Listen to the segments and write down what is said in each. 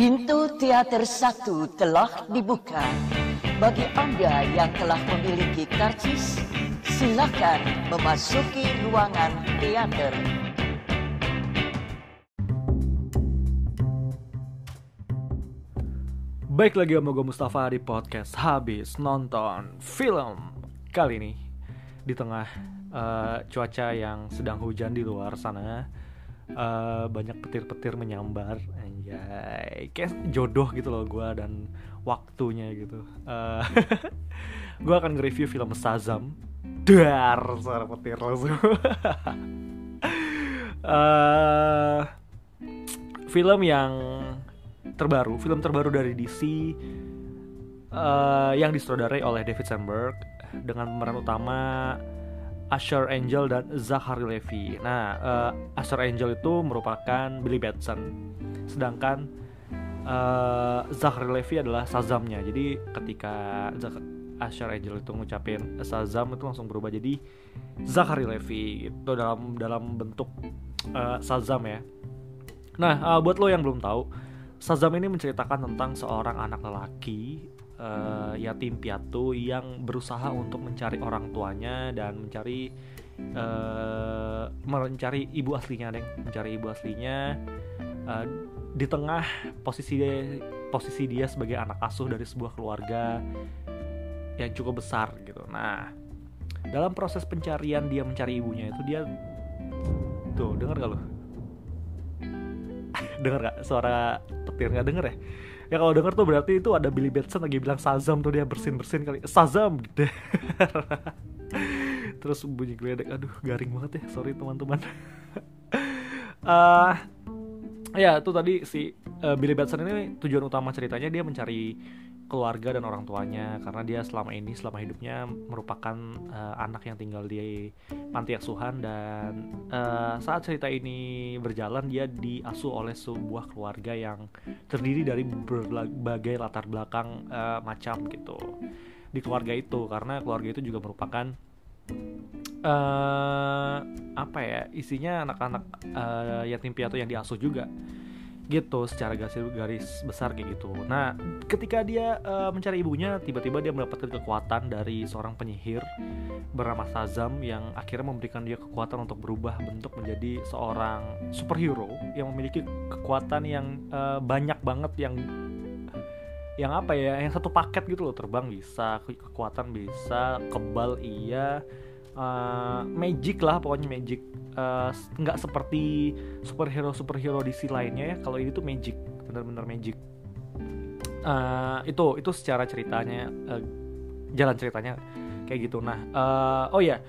Pintu teater satu telah dibuka. Bagi Anda yang telah memiliki karcis, silakan memasuki ruangan teater. Baik lagi sama gue Mustafa di podcast Habis Nonton Film Kali ini di tengah uh, cuaca yang sedang hujan di luar sana uh, Banyak petir-petir menyambar Anjay. Kayak jodoh gitu loh gue dan waktunya gitu. Uh, Gue akan nge-review film Sazam Dar suara petir langsung. Uh, Film yang terbaru, film terbaru dari DC uh, yang disutradarai oleh David Sandberg dengan pemeran utama Asher Angel dan Zachary Levi. Nah, uh, Asher Angel itu merupakan Billy Batson, sedangkan uh, Zachary Levi adalah Sazamnya. Jadi ketika Asher Angel itu ngucapin Sazam itu langsung berubah jadi Zachary Levi itu dalam dalam bentuk uh, Sazam ya. Nah, uh, buat lo yang belum tahu, Sazam ini menceritakan tentang seorang anak lelaki uh, yatim piatu yang berusaha untuk mencari orang tuanya dan mencari uh, mencari ibu aslinya deh, mencari ibu aslinya uh, di tengah posisi dia, posisi dia sebagai anak asuh dari sebuah keluarga yang cukup besar gitu. Nah, dalam proses pencarian dia mencari ibunya itu dia tuh dengar gak lo? denger gak suara petir nggak denger ya ya kalau denger tuh berarti itu ada Billy Batson lagi bilang Sazam tuh dia bersin bersin kali. Sazam gitu. Terus bunyi geledek. Aduh garing banget ya. Sorry teman-teman. Uh, ya itu tadi si uh, Billy Batson ini tujuan utama ceritanya dia mencari keluarga dan orang tuanya karena dia selama ini selama hidupnya merupakan uh, anak yang tinggal di panti asuhan dan uh, saat cerita ini berjalan dia diasuh oleh sebuah keluarga yang terdiri dari berbagai latar belakang uh, macam gitu di keluarga itu. Karena keluarga itu juga merupakan uh, apa ya isinya anak-anak uh, yatim piatu yang diasuh juga gitu secara garis garis besar kayak gitu. Nah, ketika dia uh, mencari ibunya, tiba-tiba dia mendapatkan kekuatan dari seorang penyihir bernama Sazam yang akhirnya memberikan dia kekuatan untuk berubah bentuk menjadi seorang superhero yang memiliki kekuatan yang uh, banyak banget yang yang apa ya, yang satu paket gitu loh, terbang bisa, kekuatan bisa, kebal iya, uh, magic lah pokoknya magic. Uh, nggak seperti superhero superhero DC lainnya ya. Kalau ini tuh magic bener-bener magic. Uh, itu itu secara ceritanya uh, jalan ceritanya kayak gitu. Nah uh, oh ya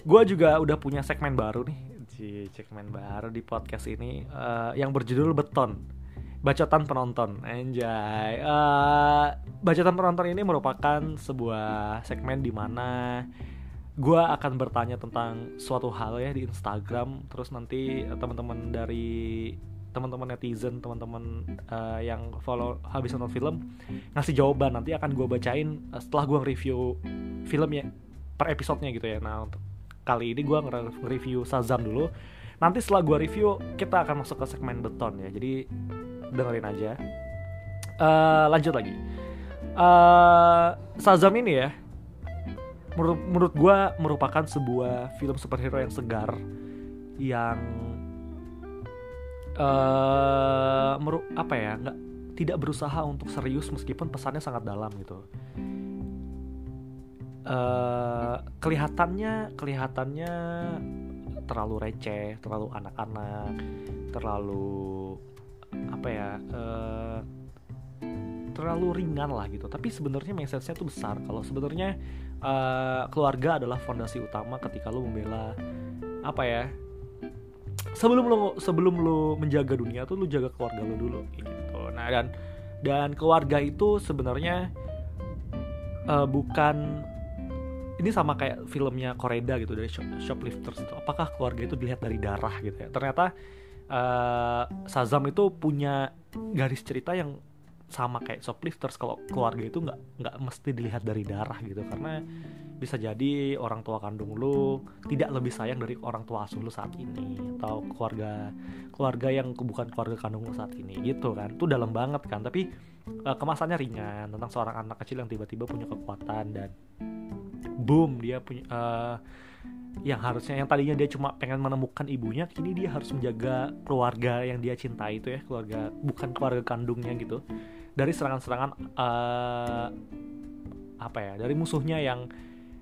gue juga udah punya segmen baru nih. Di segmen baru di podcast ini. Uh, yang berjudul beton bacotan penonton. Anjay. Uh, bacotan penonton ini merupakan sebuah segmen di mana gue akan bertanya tentang suatu hal ya di Instagram terus nanti teman-teman dari teman-teman netizen teman-teman uh, yang follow habis nonton film ngasih jawaban. Nanti akan gue bacain uh, setelah gue review film ya per episodenya gitu ya. Nah untuk kali ini gue nge-review Sazam dulu. Nanti setelah gue review kita akan masuk ke segmen beton ya. Jadi dengerin aja. Uh, lanjut lagi. Uh, Sazam ini ya menurut menurut gue merupakan sebuah film superhero yang segar yang uh, meru apa ya nggak tidak berusaha untuk serius meskipun pesannya sangat dalam gitu. Uh, kelihatannya kelihatannya terlalu receh terlalu anak-anak terlalu apa ya uh, terlalu ringan lah gitu. Tapi sebenarnya message-nya tuh besar. Kalau sebenarnya uh, keluarga adalah fondasi utama ketika lo membela apa ya sebelum lo sebelum lo menjaga dunia tuh lo jaga keluarga lo dulu gitu. Nah dan dan keluarga itu sebenarnya uh, bukan ini sama kayak filmnya Koreda gitu dari shoplifters itu. Apakah keluarga itu dilihat dari darah gitu ya? Ternyata uh, Sazam itu punya garis cerita yang sama kayak shoplifters kalau keluarga itu nggak nggak mesti dilihat dari darah gitu. Karena bisa jadi orang tua kandung lu tidak lebih sayang dari orang tua asuh lu saat ini atau keluarga keluarga yang bukan keluarga kandung lu saat ini gitu kan. Itu dalam banget kan. Tapi uh, kemasannya ringan tentang seorang anak kecil yang tiba-tiba punya kekuatan dan boom dia punya uh, yang harusnya yang tadinya dia cuma pengen menemukan ibunya kini dia harus menjaga keluarga yang dia cintai itu ya keluarga bukan keluarga kandungnya gitu dari serangan-serangan uh, apa ya dari musuhnya yang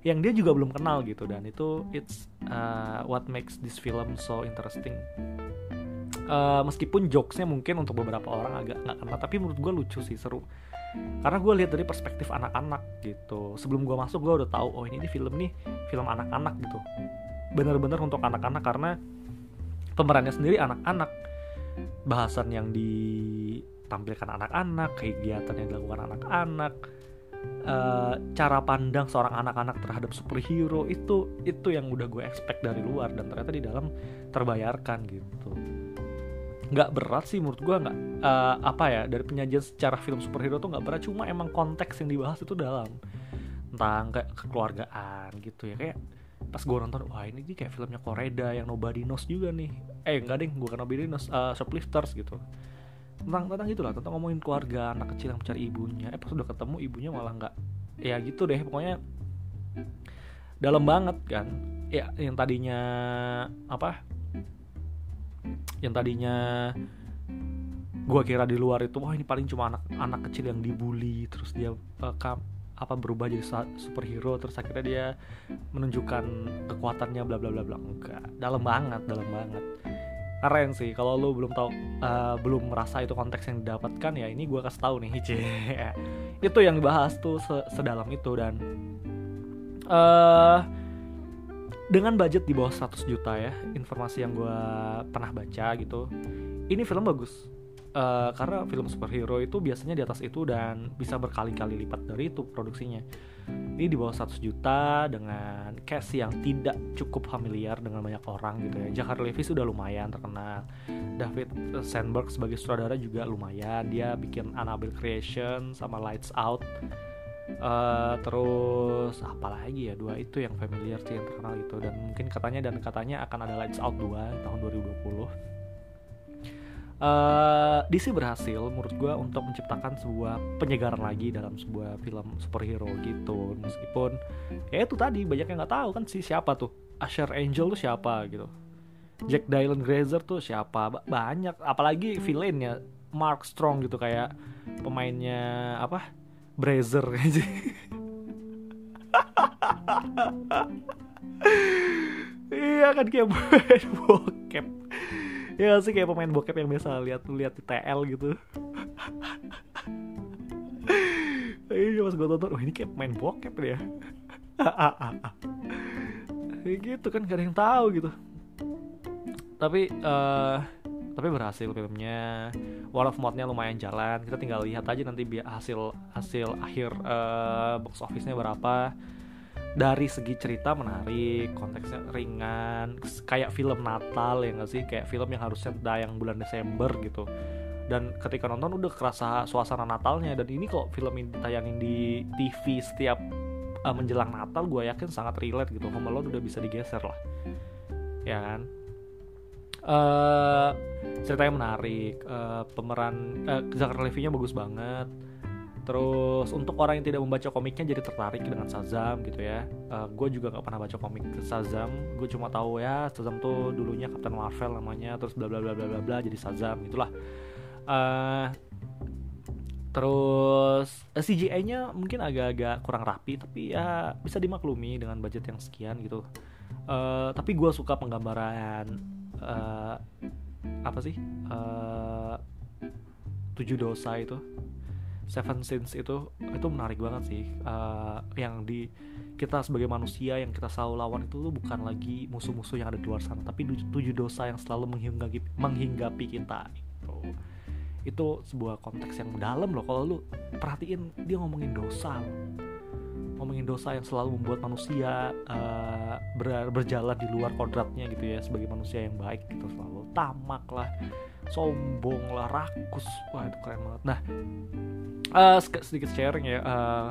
yang dia juga belum kenal gitu. Dan itu it's uh, what makes this film so interesting. Uh, meskipun jokesnya mungkin untuk beberapa orang agak nggak kenal tapi menurut gue lucu sih seru. Karena gue lihat dari perspektif anak-anak gitu. Sebelum gue masuk gue udah tahu oh ini, ini film nih film anak-anak gitu. Bener-bener untuk anak-anak karena pemerannya sendiri anak-anak. Bahasan yang ditampilkan anak-anak kegiatan yang dilakukan anak-anak uh, cara pandang seorang anak-anak terhadap superhero itu itu yang udah gue expect dari luar dan ternyata di dalam terbayarkan gitu. Nggak berat sih menurut gue nggak uh, apa ya dari penyajian secara film superhero tuh nggak berat cuma emang konteks yang dibahas itu dalam. Tentang kayak kekeluargaan gitu ya kayak pas gue nonton wah ini kayak filmnya Koreda yang Nobody Knows juga nih. Eh enggak deh bukan Nobody Knows uh, Shoplifters gitu tentang tentang itulah tentang ngomongin keluarga anak kecil yang mencari ibunya. Eh pas udah ketemu ibunya malah nggak ya gitu deh pokoknya dalam banget kan. Ya yang tadinya apa yang tadinya gue kira di luar itu wah ini paling cuma anak anak kecil yang dibully terus dia uh, apa berubah jadi superhero terus akhirnya dia menunjukkan kekuatannya bla bla bla bla. Enggak dalam banget dalam banget keren sih kalau lu belum tahu uh, belum merasa itu konteks yang didapatkan ya ini gue kasih tahu nih itu yang dibahas tuh sedalam itu dan uh, dengan budget di bawah 100 juta ya informasi yang gue pernah baca gitu ini film bagus. Uh, karena film superhero itu biasanya di atas itu dan bisa berkali-kali lipat dari itu produksinya ini di bawah 100 juta dengan cast yang tidak cukup familiar dengan banyak orang gitu ya. Zachary Levi sudah lumayan terkenal. David Sandberg sebagai sutradara juga lumayan. Dia bikin Annabelle Creation sama Lights Out. Uh, terus apa lagi ya? Dua itu yang familiar sih yang terkenal itu. Dan mungkin katanya dan katanya akan ada Lights Out 2 tahun 2020 uh, DC berhasil menurut gue untuk menciptakan sebuah penyegaran lagi dalam sebuah film superhero gitu. Meskipun ya itu tadi banyak yang nggak tahu kan si siapa tuh. Asher Angel tuh siapa gitu. Jack Dylan Grazer tuh siapa? Banyak. Apalagi villainnya Mark Strong gitu kayak pemainnya apa? Brazer. Aja iya kan kayak bokep ya sih kayak pemain bokep yang biasa lihat lihat di TL gitu. Ini pas gue tonton oh ini kayak pemain bokep ya kayak gitu kan gak ada yang tahu gitu. Tapi uh, tapi berhasil filmnya. Word of mouth-nya lumayan jalan. Kita tinggal lihat aja nanti biar hasil hasil akhir uh, box office-nya berapa dari segi cerita menarik konteksnya ringan kayak film Natal ya nggak sih? Kayak film yang harusnya tayang bulan Desember gitu. Dan ketika nonton udah kerasa suasana Natalnya. Dan ini kok film ini ditayangin di TV setiap uh, menjelang Natal gue yakin sangat relate gitu. Home Alone udah bisa digeser lah. Ya kan? Uh, ceritanya menarik uh, pemeran uh, Zachary Levi-nya bagus banget Terus untuk orang yang tidak membaca komiknya jadi tertarik dengan Shazam gitu ya. Uh, eh, gue juga nggak pernah baca komik Shazam. Gue cuma tahu ya Shazam tuh dulunya Captain Marvel namanya. Terus bla bla bla bla bla bla jadi Shazam gitulah. Uh, terus uh, eh, CGI-nya mungkin agak-agak kurang rapi tapi ya bisa dimaklumi dengan budget yang sekian gitu. Uh, tapi gue suka penggambaran uh, apa sih uh, tujuh dosa itu Seven Sins itu itu menarik banget sih. Uh, yang di kita sebagai manusia yang kita selalu lawan itu tuh bukan lagi musuh-musuh yang ada di luar sana tapi tujuh dosa yang selalu menghinggapi menghinggapi kita itu itu sebuah konteks yang dalam loh. Kalau lu perhatiin dia ngomongin dosa. Ngomongin dosa yang selalu membuat manusia uh, ber berjalan di luar kodratnya gitu ya sebagai manusia yang baik gitu selalu tamak lah sombong lah rakus. Wah itu keren banget. Nah uh, sedikit sharing ya. Uh,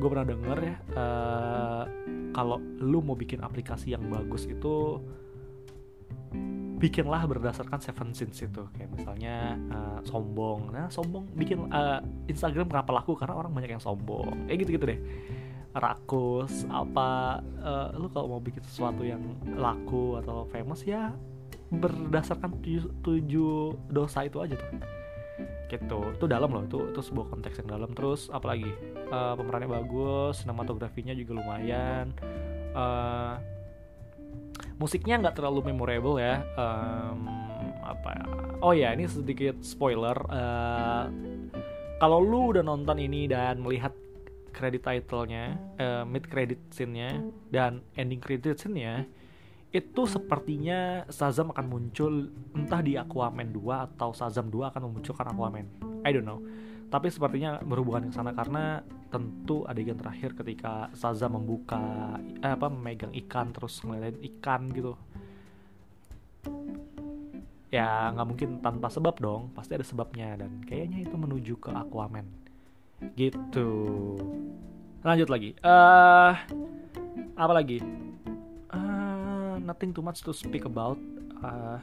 gue pernah denger ya uh, kalau lu mau bikin aplikasi yang bagus itu bikinlah berdasarkan seven sins itu. Kayak misalnya uh, sombong. Nah sombong bikin uh, Instagram kenapa laku? Karena orang banyak yang sombong. Kayak gitu gitu deh. Rakus apa uh, lu kalau mau bikin sesuatu yang laku atau famous ya berdasarkan tujuh, tujuh dosa itu aja tuh. Gitu. Itu dalam loh itu itu sebuah konteks yang dalam. Terus apalagi? Uh, pemerannya bagus sinematografinya juga lumayan. Uh, musiknya nggak terlalu memorable ya. Um, apa ya? oh ya ini sedikit spoiler. Uh, kalau lu udah nonton ini dan melihat credit title-nya, uh, mid credit scene-nya dan ending credit scene-nya itu sepertinya Shazam akan muncul entah di Aquaman 2 atau Shazam 2 akan memunculkan Aquaman. I don't know. Tapi sepertinya berhubungan ke sana karena tentu adegan terakhir ketika Shazam membuka eh, apa memegang ikan terus ngeliatin ikan gitu. Ya nggak mungkin tanpa sebab dong, pasti ada sebabnya dan kayaknya itu menuju ke Aquaman. Gitu. Lanjut lagi. Eh uh, apa lagi? Nothing too much to speak about. Uh,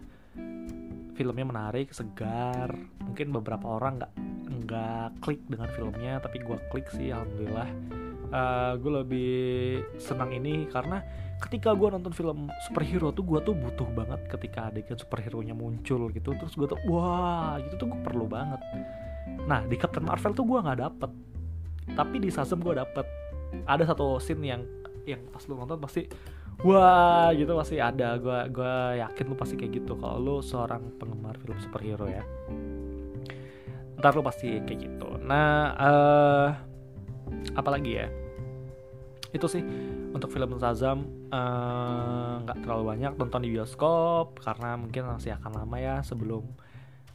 filmnya menarik segar. Mungkin beberapa orang nggak nggak klik dengan filmnya tapi gue klik sih alhamdulillah. Uh, gue lebih senang ini karena ketika gue nonton film superhero tuh gue tuh butuh banget ketika adegan superhero nya muncul gitu. Terus gue tuh wah gitu tuh gue perlu banget. Nah di Captain Marvel tuh gue nggak dapet. Tapi di Shazam gue dapet. Ada satu scene yang yang pas lu nonton pasti wah gitu pasti ada. Gue gua yakin lu pasti kayak gitu. Kalau lu seorang penggemar film superhero ya ntar lu pasti kayak gitu. Nah uh, apalagi ya? Itu sih untuk film Shazam eh, nggak uh, terlalu banyak. Nonton di bioskop karena mungkin masih akan lama ya sebelum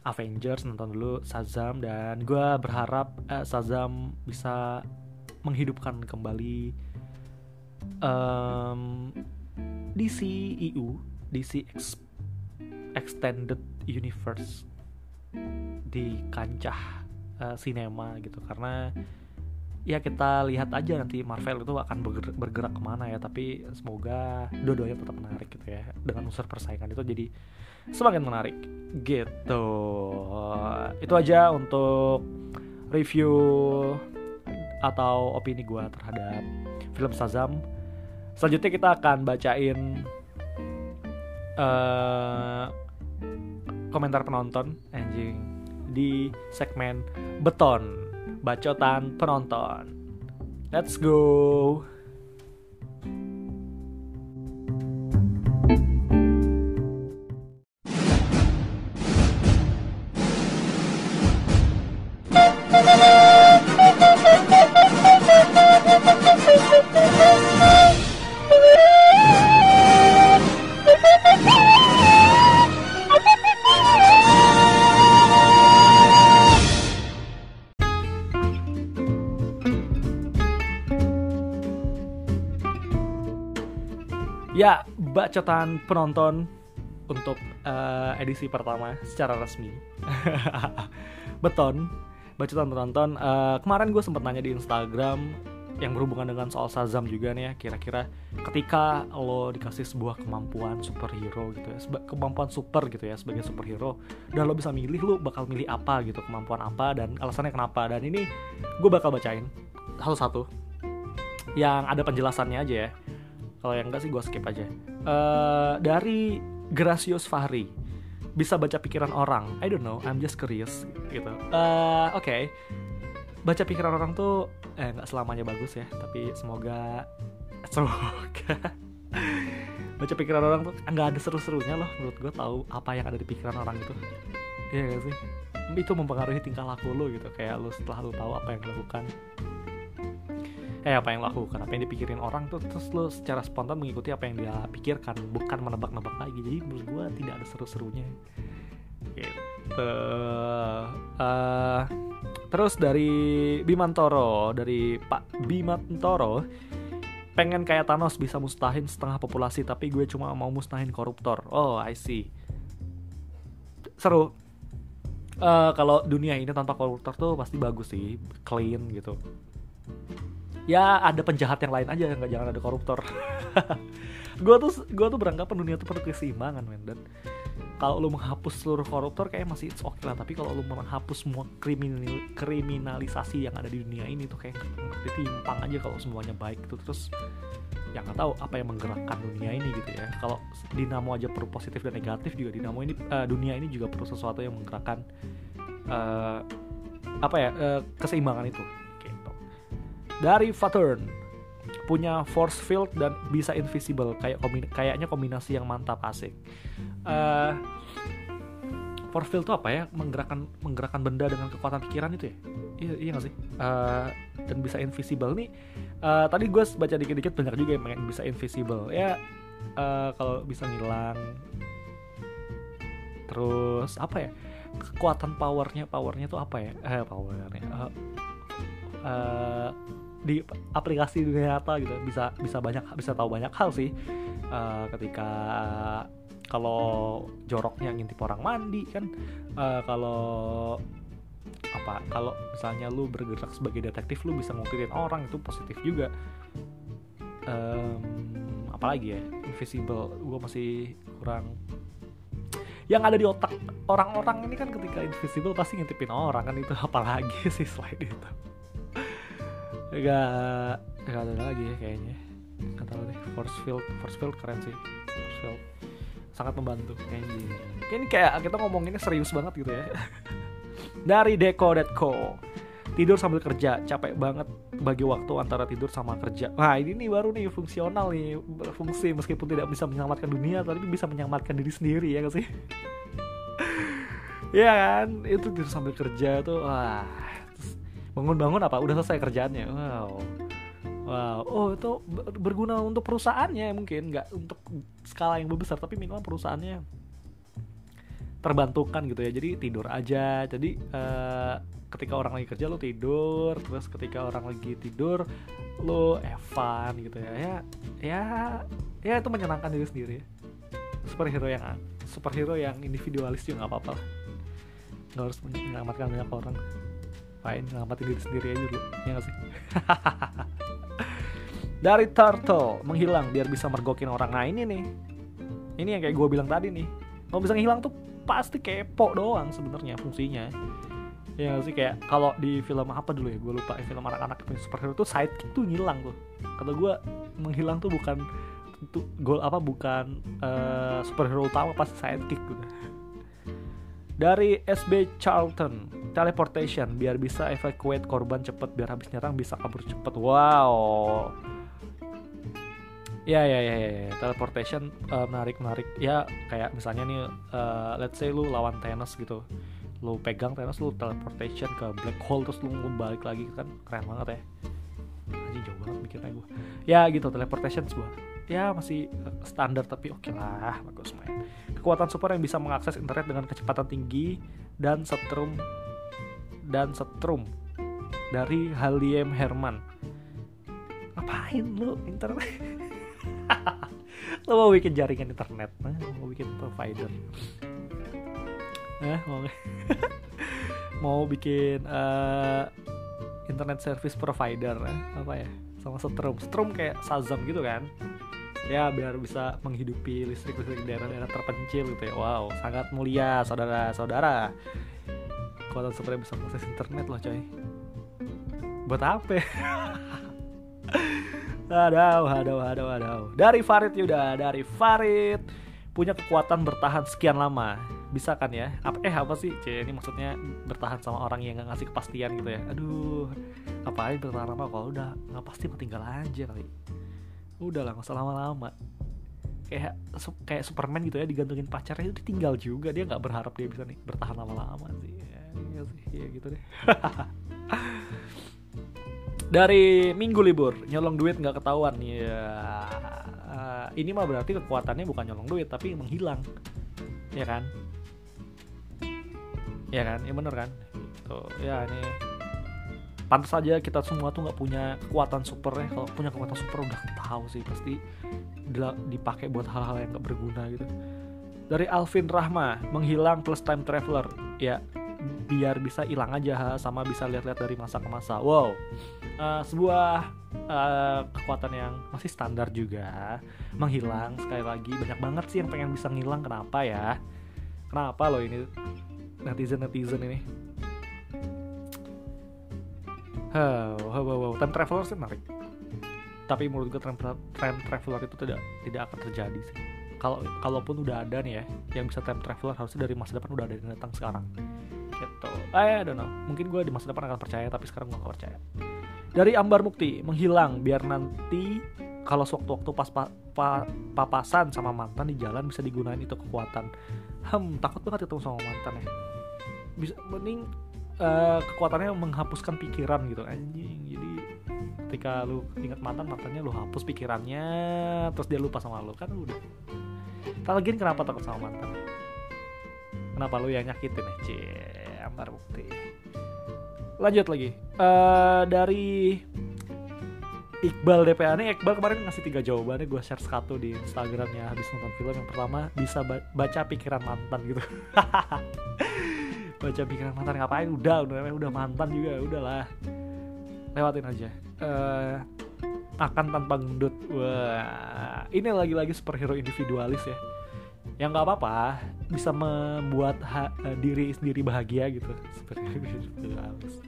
Avengers. Nonton dulu Shazam dan gue berharap uh, Shazam bisa menghidupkan kembali um, DC EU DC Ex Extended Universe di kancah uh, gitu. Karena ya kita lihat aja nanti Marvel itu akan bergerak, bergerak ke mana ya. Tapi semoga dua-duanya tetap menarik gitu ya. Dengan unsur persaingan itu jadi semakin menarik gitu. Itu aja untuk review atau opini gue terhadap film Shazam selanjutnya kita akan bacain uh, komentar penonton anjing di segmen beton bacotan penonton. Let's go bacotan penonton untuk uh, edisi pertama secara resmi. Beton, bacotan penonton. Uh, kemarin gue sempat nanya di Instagram yang berhubungan dengan soal Shazam juga nih ya. Kira-kira ketika lo dikasih sebuah kemampuan superhero gitu ya, kemampuan super gitu ya sebagai superhero, dan lo bisa milih lo bakal milih apa gitu, kemampuan apa dan alasannya kenapa. Dan ini gue bakal bacain satu-satu yang ada penjelasannya aja ya kalau yang enggak sih gue skip aja uh, dari Gracious Fahri. Bisa baca pikiran orang. I don't know I'm just curious gitu. Uh, oke. Okay. baca pikiran orang tuh eh nggak selamanya bagus ya tapi semoga semoga. Baca pikiran orang tuh nggak ada seru-serunya loh menurut gue tahu apa yang ada di pikiran orang itu. Iya gak sih? Itu mempengaruhi tingkah laku lo gitu kayak lo setelah lo tahu apa yang dilakukan eh apa yang lakukan? Apa yang dipikirin orang tuh terus lo secara spontan mengikuti apa yang dia pikirkan bukan menebak-nebak lagi. Jadi menurut gue tidak ada seru-serunya. Gitu. Uh, terus dari Bimantoro dari Pak Bimantoro pengen kayak Thanos bisa mustahin setengah populasi tapi gue cuma mau mustahin koruptor. Oh I see. Seru. Uh, kalau dunia ini tanpa koruptor tuh pasti bagus sih clean gitu ya ada penjahat yang lain aja nggak jangan ada koruptor. Gue tuh gue tuh beranggapan dunia tuh perlu keseimbangan men. Dan kalau lu menghapus seluruh koruptor kayak masih it's okay lah. Tapi kalau lu menghapus semua kriminal kriminalisasi yang ada di dunia ini tuh kayak timpang aja kalau semuanya baik gitu. Terus ya nggak tahu apa yang menggerakkan dunia ini gitu ya. Kalau dinamo aja perlu positif dan negatif juga dinamo ini uh, dunia ini juga perlu sesuatu yang menggerakkan uh, apa ya uh, keseimbangan itu dari Saturn punya force field dan bisa invisible. Kayak kombin kayaknya kombinasi yang mantap asik. Uh, force field itu apa ya? Menggerakkan menggerakkan benda dengan kekuatan pikiran itu ya? Iya iya gak sih? Uh, dan bisa invisible nih. Uh, tadi gue baca dikit-dikit banyak juga yang bisa invisible. Ya uh, kalau bisa ngilang. Terus apa ya? Kekuatan powernya powernya tuh apa ya? Eh powernya uh, uh, di aplikasi dunia nyata gitu. Bisa bisa banyak bisa tahu banyak hal sih. Uh, ketika kalau joroknya ngintip orang mandi kan uh, kalau apa kalau misalnya lu bergerak sebagai detektif lu bisa ngungkapin orang itu positif juga. Um, apalagi ya invisible gue masih kurang. Yang ada di otak orang-orang ini kan ketika invisible pasti ngintipin orang kan itu apalagi sih selain itu gak gak ada lagi ya kayaknya. Nggak tahu deh force field force field keren sih. Force field sangat membantu kayaknya. Ini kayak kita ngomonginnya serius banget gitu ya. Dari Deco.co tidur sambil kerja capek banget bagi waktu antara tidur sama kerja. Nah ini nih baru nih fungsional nih berfungsi meskipun tidak bisa menyelamatkan dunia tapi bisa menyelamatkan diri sendiri ya gak sih? Ya kan? Itu tidur sambil kerja tuh wah bangun-bangun apa? Udah selesai kerjaannya? Wow. Wow. Oh itu berguna untuk perusahaannya mungkin. Nggak untuk skala yang besar tapi minimal perusahaannya terbantukan gitu ya. Jadi tidur aja. Jadi uh, ketika orang lagi kerja lo tidur terus ketika orang lagi tidur lo evan gitu ya. Ya ya ya itu menyenangkan diri sendiri. Superhero yang superhero yang individualis juga nggak apa-apa nggak harus menyelamatkan banyak orang fine nyelamatin diri sendiri aja dulu ya gak sih? Dari turtle menghilang biar bisa mergokin orang. Nah ini nih. Ini yang kayak gue bilang tadi nih. Kalau bisa ngilang tuh pasti kepo doang sebenarnya fungsinya. Ya sih? Kayak kalau di film apa dulu ya? Gue lupa ya film anak-anak superhero tuh sidekick tuh ngilang tuh. Kata gue menghilang tuh bukan tuh gol apa bukan uh, superhero utama pasti sidekick gitu dari SB Charlton teleportation biar bisa evacuate korban cepet biar habis nyerang bisa kabur cepet wow. Ya, ya ya ya ya, teleportation uh, menarik menarik ya kayak misalnya nih uh, let's say lu lawan Thanos gitu. Lu pegang Thanos lu teleportation ke black hole terus lu balik lagi kan keren banget ya aja jauh banget mikirnya gue ya gitu teleportation sebuah. Ya masih eh, standar tapi oke okay lah bagus main. Kekuatan super yang bisa mengakses internet dengan kecepatan tinggi dan setrum dan setrum dari Haliem Herman. Ngapain lu internet? Lo mau bikin jaringan internet? Nah, mau bikin provider? Eh mau mau bikin uh, internet service provider eh? apa ya sama Strum Strum kayak Shazam gitu kan ya biar bisa menghidupi listrik listrik daerah-daerah terpencil gitu ya wow sangat mulia saudara-saudara kuota super bisa akses internet loh coy buat apa Aduh, aduh, aduh, aduh. Dari Farid Yuda, dari Farid punya kekuatan bertahan sekian lama. Bisa kan ya? Apa eh apa sih? C ini maksudnya bertahan sama orang yang gak ngasih kepastian gitu ya. Aduh. Apa aja bertahan lama kalau udah nggak pasti mah tinggal aja kali. Udah lah, nggak usah lama-lama. Kayak kayak Superman gitu ya digantungin pacarnya itu tinggal juga dia nggak berharap dia bisa nih bertahan lama-lama sih. Ya, iya sih, ya gitu deh. dari minggu libur nyolong duit nggak ketahuan ya ini mah berarti kekuatannya bukan nyolong duit tapi menghilang ya kan ya kan? Ya bener kan? Gitu. Ya ini pantas saja kita semua tuh nggak punya kekuatan super ya. Kalau punya kekuatan super udah tahu sih pasti dipakai buat hal-hal yang nggak berguna gitu. Dari Alvin Rahma menghilang plus time traveler. Ya biar bisa hilang aja sama bisa lihat-lihat dari masa ke masa. Wow. Uh, sebuah uh, kekuatan yang masih standar juga. Menghilang sekali lagi banyak banget sih yang pengen bisa ngilang. Kenapa ya? Kenapa loh ini netizen netizen ini wow wow wow time traveler sih menarik. Tapi menurut gue time, time traveler itu tidak tidak akan terjadi sih. Kalau kalaupun udah ada nih ya yang bisa time traveler harusnya dari masa depan udah ada yang datang sekarang. Gitu. Eh, I don't know. Mungkin gue di masa depan akan percaya tapi sekarang gue gak percaya. Dari Ambar Mukti menghilang biar nanti kalau sewaktu-waktu pas pa, pa, papasan sama mantan di jalan bisa digunain itu kekuatan hmm takut banget ketemu sama mantan ya bisa mending uh, kekuatannya menghapuskan pikiran gitu. Anjing jadi ketika lu ingat mantan mantannya lu hapus pikirannya terus dia lupa sama lu. Kan udah. Tak lagi kenapa takut sama mantan? Kenapa lu yang nyakitin? Ya cie ambar bukti. Lanjut lagi. Uh, dari Iqbal DPA nih Iqbal kemarin ngasih tiga jawabannya gue share satu di Instagramnya habis nonton film. Yang pertama bisa baca pikiran mantan gitu. Baca pikiran mantan ngapain? Udah udah udah mantan juga udahlah. Lewatin aja. Uh, akan tanpa gendut wah ini lagi-lagi superhero individualis ya. Yang nggak apa-apa bisa membuat diri sendiri bahagia gitu. Superhero individualis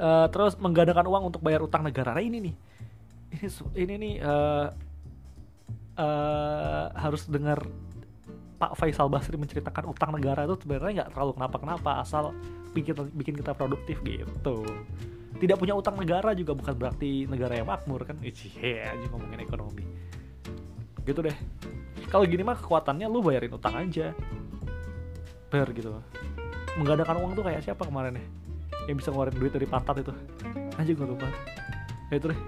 uh, terus menggandakan uang untuk bayar utang negara. Nah ini nih. Ini ini nih uh, uh, harus dengar Pak Faisal Basri menceritakan utang negara itu sebenarnya nggak terlalu kenapa-kenapa asal bikin bikin kita produktif gitu. Tidak punya utang negara juga bukan berarti negara yang makmur kan? Iya aja ngomongin ekonomi. Gitu deh. Kalau gini mah kekuatannya lu bayarin utang aja. Bayar gitu. Menggandakan uang tuh kayak siapa kemarin ya yang bisa ngeluarin duit dari pantat itu. Aja gue lupa. Ya itu deh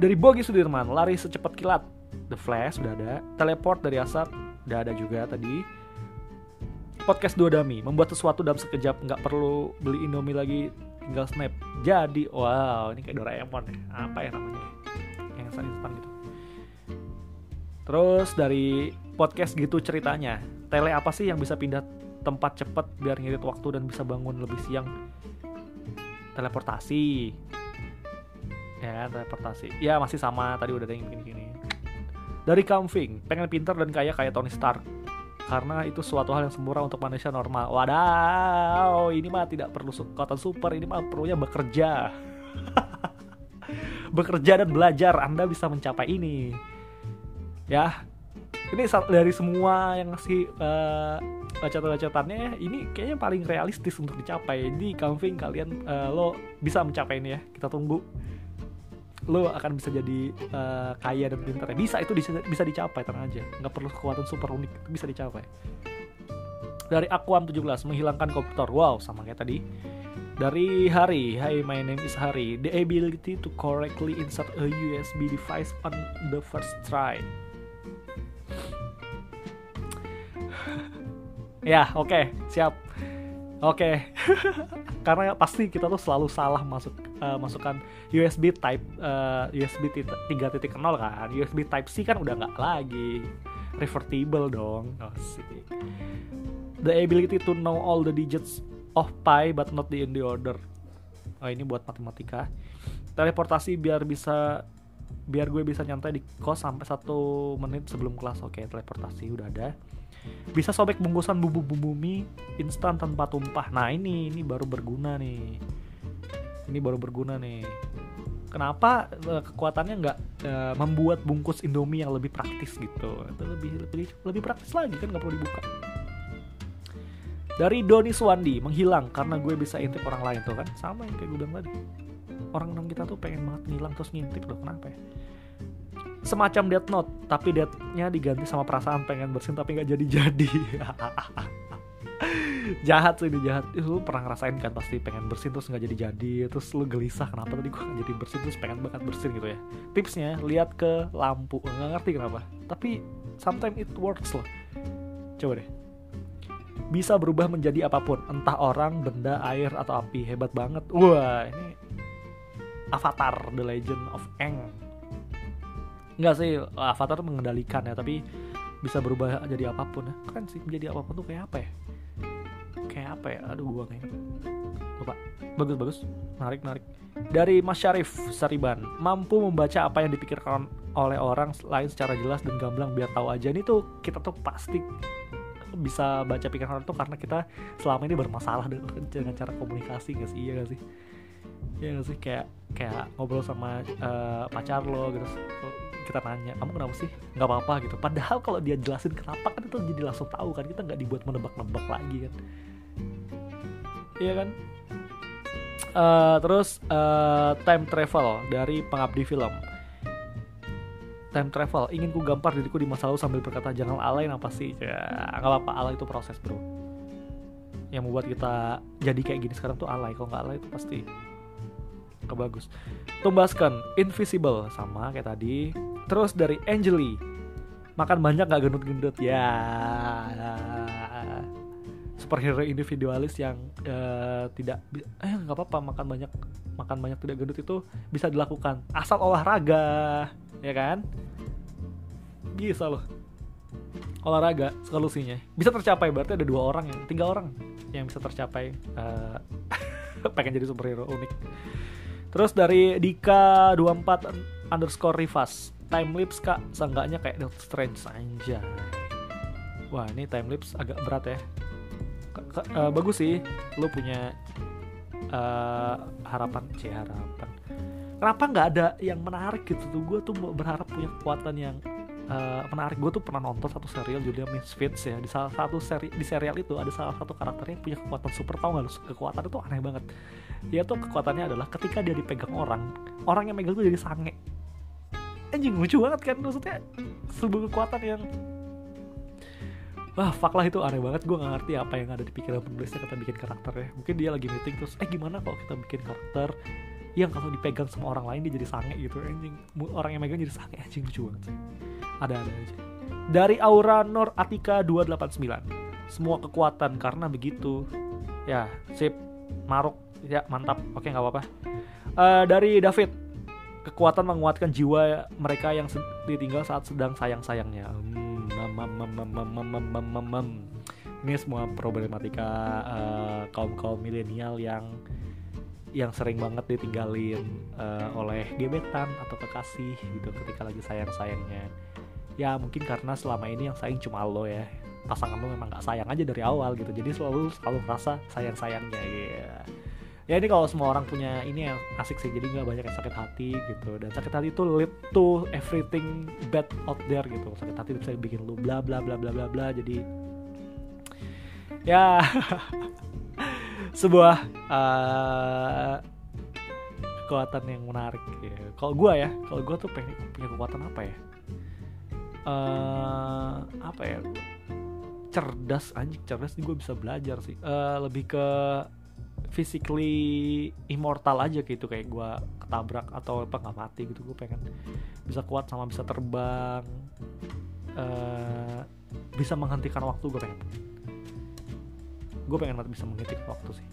dari Bogi Sudirman lari secepat kilat. The Flash udah ada. Teleport dari asap udah ada juga tadi. Podcast dua dami membuat sesuatu dalam sekejap nggak perlu beli Indomie lagi tinggal snap. Jadi wow ini kayak Doraemon ya. Apa ya namanya? Yang instan gitu. Terus dari podcast gitu ceritanya tele apa sih yang bisa pindah tempat cepet biar ngirit waktu dan bisa bangun lebih siang teleportasi ya teleportasi ya masih sama tadi udah ada yang gini-gini dari Kamfing pengen pinter dan kaya kayak Tony Stark karena itu suatu hal yang sempurna untuk manusia normal. Wadaw, ini mah tidak perlu kekuatan super, ini mah perlunya bekerja. bekerja dan belajar, Anda bisa mencapai ini. Ya, ini dari semua yang ngasih uh, catatan-catatannya ini kayaknya paling realistis untuk dicapai. Jadi, Kamfing kalian uh, lo bisa mencapai ini ya. Kita tunggu. Lo akan bisa jadi uh, kaya dan pintar ya. Bisa itu bisa, bisa dicapai tenang aja. Nggak perlu kekuatan super unik bisa dicapai. Dari Aquam 17 menghilangkan komputer wow sama kayak tadi. Dari Hari Hi my name is Hari. The ability to correctly insert a USB device on the first try ya oke okay, siap. Oke. Okay. karena pasti kita tuh selalu salah masuk uh, masukkan USB Type uh, USB 3.0 kan. USB Type C kan udah nggak lagi. Revertible dong. Oh, sih. the ability to know all the digits of pi but not the in the order. Oh ini buat matematika. Teleportasi biar bisa biar gue bisa nyantai di kos sampai satu menit sebelum kelas. Oke teleportasi udah ada bisa sobek bungkusan bumbu-bumbu mie instan tanpa tumpah. Nah ini ini baru berguna nih. Ini baru berguna nih. Kenapa uh, kekuatannya nggak uh, membuat bungkus Indomie yang lebih praktis gitu? Itu lebih lebih lebih praktis lagi kan nggak perlu dibuka. Dari Doni Suwandi menghilang karena gue bisa intip orang lain. Tuh kan sama yang kayak gue bilang tadi. Orang-orang kita tuh pengen banget ngilang terus ngintip. Loh kenapa ya semacam Death Note tapi deathnya diganti sama perasaan pengen bersin tapi nggak jadi-jadi. Jahat sih ini jahat. Lu pernah ngerasain kan pasti pengen bersin terus nggak jadi-jadi terus lu gelisah kenapa tadi gua jadi bersin terus pengen banget bersin gitu ya. Tipsnya lihat ke lampu. Nggak ngerti kenapa tapi sometimes it works loh. Coba deh. Bisa berubah menjadi apa pun entah orang benda air atau api. Hebat banget. Wah ini Avatar The Legend of Aang Enggak sih, Avatar mengendalikan ya, tapi bisa berubah jadi apa pun ya. Keren sih menjadi apa pun tuh kayak apa ya? apa ya? Aduh gua nggak ingat. Lupa. Bagus bagus. Menarik menarik. Dari Mas Syarif Sariban mampu membaca apa yang dipikirkan oleh orang lain secara jelas dan gamblang biar tahu aja. Ini tuh kita tuh pasti bisa baca pikiran orang tuh karena kita selama ini bermasalah dengan cara komunikasi gak sih? Iya gak sih? Iya gak sih? Kayak kayak ngobrol sama uh, pacar lo gitu kita nanya kamu kenapa sih? Nggak apa-apa gitu. Padahal kalau dia jelasin kenapa kan itu jadi langsung tahu kan kita nggak dibuat menebak-nebak lagi kan. Iya kan? Uh, terus uh, time travel dari pengabdi film. Time travel ingin ku gampar diriku di masa lalu sambil berkata jangan alay apa sih ya nggak apa-apa alay itu proses bro. Yang membuat kita jadi kayak gini sekarang tuh alay kalau nggak alay itu pasti nggak bagus. Tumbaskan invisible sama kayak tadi. Terus dari Angeli makan banyak gak gendut-gendut? Ya. Superhero individualis yang uh, tidak eh nggak apa-apa makan banyak makan banyak tidak gendut itu bisa dilakukan. Asal olahraga ya kan? Bisa loh. Olahraga solusinya. Bisa tercapai berarti ada dua orang yang tiga orang yang bisa tercapai uh, pengen jadi superhero unik terus dari Dika 24 underscore Rivas time lapse kak. Seenggaknya kayak Doctor Strange aja wah ini time lapse agak berat ya. Uh, bagus sih. Lo punya uh, harapan c harapan. Kenapa nggak ada yang menarik gitu tuh? Gue tuh berharap punya kekuatan yang uh, menarik gue tuh pernah nonton satu serial judulnya Misfits ya. Di salah satu seri di serial itu ada salah satu karakternya punya kekuatan super tau gak lu? Kekuatan itu aneh banget. Dia tuh kekuatannya adalah ketika dia dipegang orang orang yang megang tuh jadi sange. Anjing lucu banget kan? Maksudnya sebuah kekuatan yang wah fuck lah itu aneh banget. Gue gak ngerti apa yang ada di pikiran penulisnya kita bikin karakter ya mungkin dia lagi meeting terus eh gimana kalau kita bikin karakter yang kalau dipegang sama orang lain dia jadi sange gitu. Anjing orang yang megang jadi sange anjing lucu banget sih. Ada ada aja. Dari Aura Nur Atika 289 semua kekuatan karena begitu. Ya sip. Maruk. Ya mantap. Oke nggak apa-apa. Uh, dari David. Kekuatan menguatkan jiwa mereka yang ditinggal saat sedang sayang-sayangnya. Ini semua problematika uh, kaum kaum milenial yang yang sering banget ditinggalin uh, oleh gebetan atau kekasih gitu ketika lagi sayang-sayangnya. Ya mungkin karena selama ini yang sayang cuma lo ya. Pasangan lo memang gak sayang aja dari awal gitu. Jadi selalu selalu merasa sayang-sayangnya ya yeah. ya ini kalau semua orang punya ini yang asik sih. Jadi nggak banyak yang sakit hati gitu. Dan sakit hati itu lead to everything bad out there gitu. Sakit hati bisa bikin lu bla bla bla bla bla bla. Jadi ya sebuah uh, kekuatan yang menarik ya. Kalau gue ya, kalau gue tuh pengen punya kekuatan apa ya? Uh, apa ya? Cerdas anjing cerdas nih gue bisa belajar sih. Uh, lebih ke physically immortal aja gitu kayak gue ketabrak atau apa nggak mati gitu gue pengen bisa kuat sama bisa terbang uh, bisa menghentikan waktu gue pengen gue pengen banget bisa mengetik waktu sih.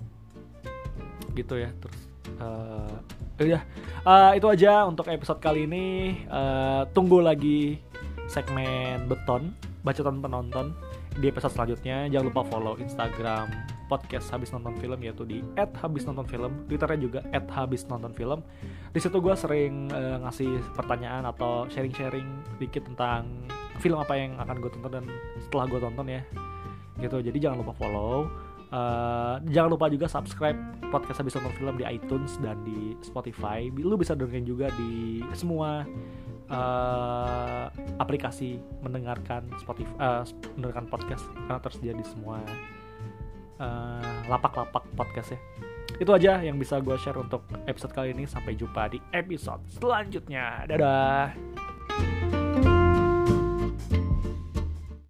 Gitu ya terus uh, ya uh, itu aja untuk episode kali ini. Uh, tunggu lagi segmen beton bacotan penonton di episode selanjutnya. Jangan lupa follow Instagram podcast habis nonton film yaitu di @habis nonton film twitternya juga @habis nonton film di situ gue sering uh, ngasih pertanyaan atau sharing-sharing dikit tentang film apa yang akan gue tonton dan setelah gue tonton ya. Gitu jadi jangan lupa follow Uh, jangan lupa juga subscribe podcast habis nonton film di iTunes dan di Spotify. Lu bisa dengerin juga di semua uh, aplikasi mendengarkan Spotify, uh, mendengarkan podcast karena tersedia di semua lapak-lapak uh, podcast ya. Itu aja yang bisa gue share untuk episode kali ini. Sampai jumpa di episode selanjutnya. Dadah.